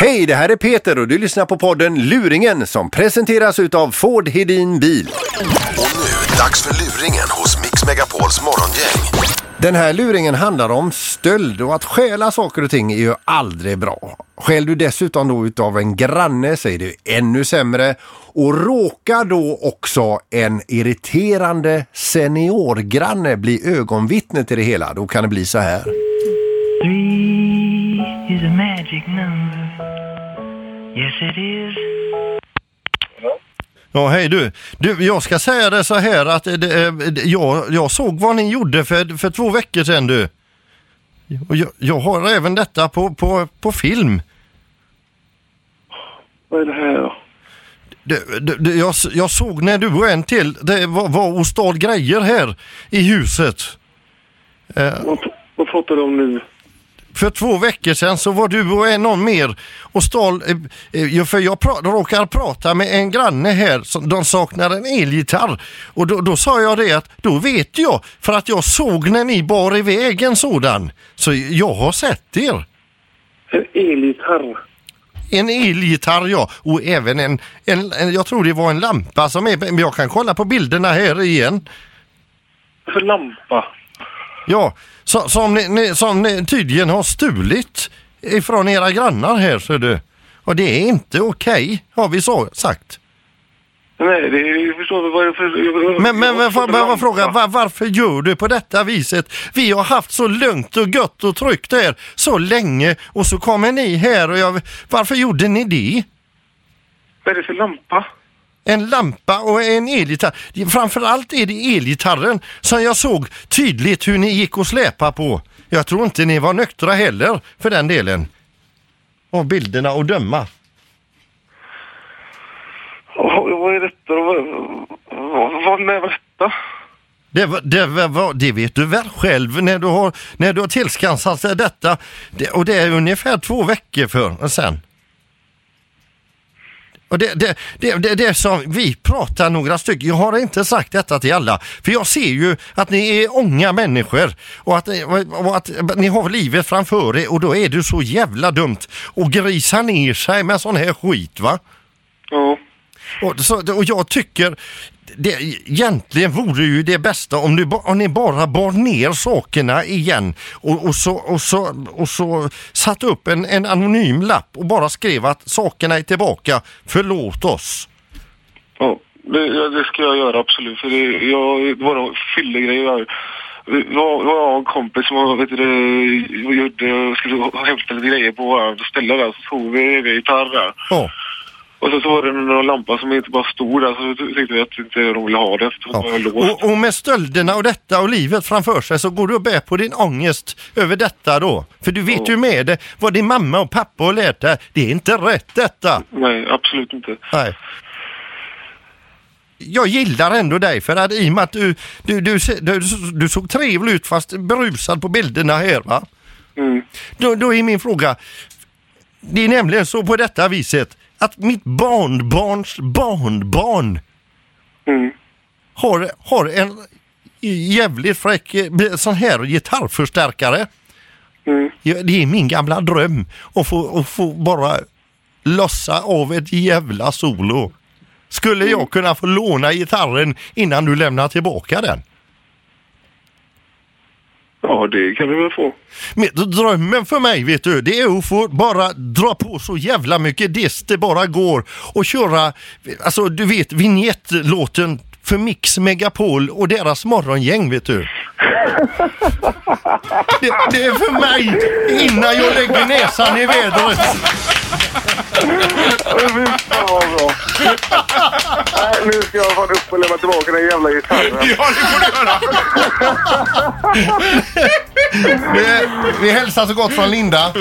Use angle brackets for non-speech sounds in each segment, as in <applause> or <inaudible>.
Hej, det här är Peter och du lyssnar på podden Luringen som presenteras utav Ford Hedin Bil. Och nu, dags för luringen hos Mix Megapols morgongäng. Den här luringen handlar om stöld och att stjäla saker och ting är ju aldrig bra. Stjäl du dessutom då utav en granne så är det ännu sämre och råkar då också en irriterande seniorgranne bli ögonvittne till det hela, då kan det bli så här. Three is a magic number. Yes, it is. Ja, hej du. du. Jag ska säga det så här att det, det, jag, jag såg vad ni gjorde för, för två veckor sedan du. Och jag, jag har även detta på, på, på film. Vad är det här då? Det, det, det, jag, jag såg när du och en till det var, var och stal grejer här i huset. Eh, Vad, vad pratar du om nu? För två veckor sedan så var du och någon mer och stal, eh, eh, för jag pra, råkar prata med en granne här, som de saknar en elgitarr. Och då, då sa jag det att då vet jag, för att jag såg när ni bar iväg en sådan. Så jag har sett er. En elgitarr? En elgitarr ja, och även en, en, en, jag tror det var en lampa som är, men jag kan kolla på bilderna här igen. För lampa? Ja, så, som, ni, ni, som ni tydligen har stulit ifrån era grannar här ser du. Och det är inte okej har vi så, sagt. Nej, det är, jag förstår inte vad det är för... Men, men, men jag får jag bara fråga, var, varför gör du på detta viset? Vi har haft så lugnt och gött och tryggt här så länge och så kommer ni här och jag, varför gjorde ni det? Vad är det för lampa? En lampa och en elgitarr. Framförallt är det elgitarren som jag såg tydligt hur ni gick och släpa på. Jag tror inte ni var nyktra heller för den delen. Av bilderna att döma. Vad, vad är detta? Vad, vad, med detta? Det, var- det, var- det vet du väl själv när du har, när du har tillskansat detta. Det, och det är ungefär två veckor för sen. Och det, det, det, det, det som vi pratar några stycken, jag har inte sagt detta till alla, för jag ser ju att ni är unga människor och att, ni- och att ni har livet framför er och då är det så jävla dumt att grisa ner sig med sån här skit va. Ja. Och, så, och jag tycker det, egentligen vore ju det bästa om, du, om ni bara bar ner sakerna igen och, och, så, och, så, och så satt upp en, en anonym lapp och bara skrev att sakerna är tillbaka, förlåt oss. Ja, det, det ska jag göra absolut. För det, jag, det var någon fyllegrej. Jag, det var en kompis som vet du, gjorde, skulle hämta lite grejer på våra ställe där. Så tog vi en gitarr där. Ja. Och så, så var det någon lampa som inte bara stod där. Så tyckte vi att inte de ville ha det. Så Ja. Och, och med stölderna och detta och livet framför sig så går du och bär på din ångest över detta då. För du vet Ja. ju med det vad din mamma och pappa har lärt dig. Det är inte rätt detta. Nej, absolut inte. Nej. Jag gillar ändå dig för att i och med att du, du, du, du, du såg trevlig ut fast berusad på bilderna här va. Mm. Då, då är min fråga, det är nämligen så på detta viset att mitt barnbarns barnbarn Mm. har, har en jävligt fräck sån här gitarrförstärkare. Mm. Det är min gamla dröm att få, att få bara lossa av ett jävla solo. Skulle jag kunna få låna gitarren innan du lämnar tillbaka den? Ja, det kan vi väl få. Men drömmen för mig vet du, det är att få bara dra på så jävla mycket diss det bara går och köra, alltså du vet vignettlåten för Mix Megapol och deras morgongäng vet du. <laughs> Det, det är för mig innan jag lägger näsan i vädret. Fy nu ska jag fan upp och lämna tillbaka den jävla gitarren. <laughs> Ja, det får du göra. Vi, vi hälsar så gott från Linda.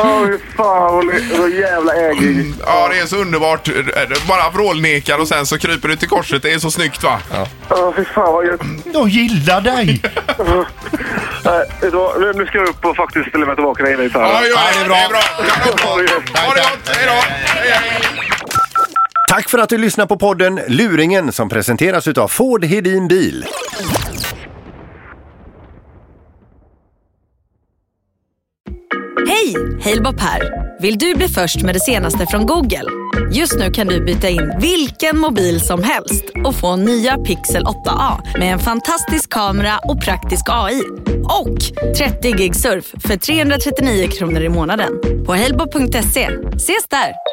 Åh, fy fan vad jävla ägig. Ja, det är så underbart. Bara vrålnekar och sen så kryper du till korset. Det är så snyggt va? Ja, fy fan vad gött. Jag gillar dig. <laughs> Vad? Nu- ska jag upp och faktiskt lämna tillbaka den jävla gitarren. Ja, det. är bra. Det är bra. Ha det gott. Hej då. Hej, hej. Tack för att du lyssnar på podden Luringen som presenteras utav Ford Hedin Bil. Hej! Halebop här. Vill du bli först med det senaste från Google? Just nu kan du byta in vilken mobil som helst och få nya Pixel 8A med en fantastisk kamera och praktisk AI. Och 30 gig surf för 339 kronor i månaden. På halebop.se. Ses där!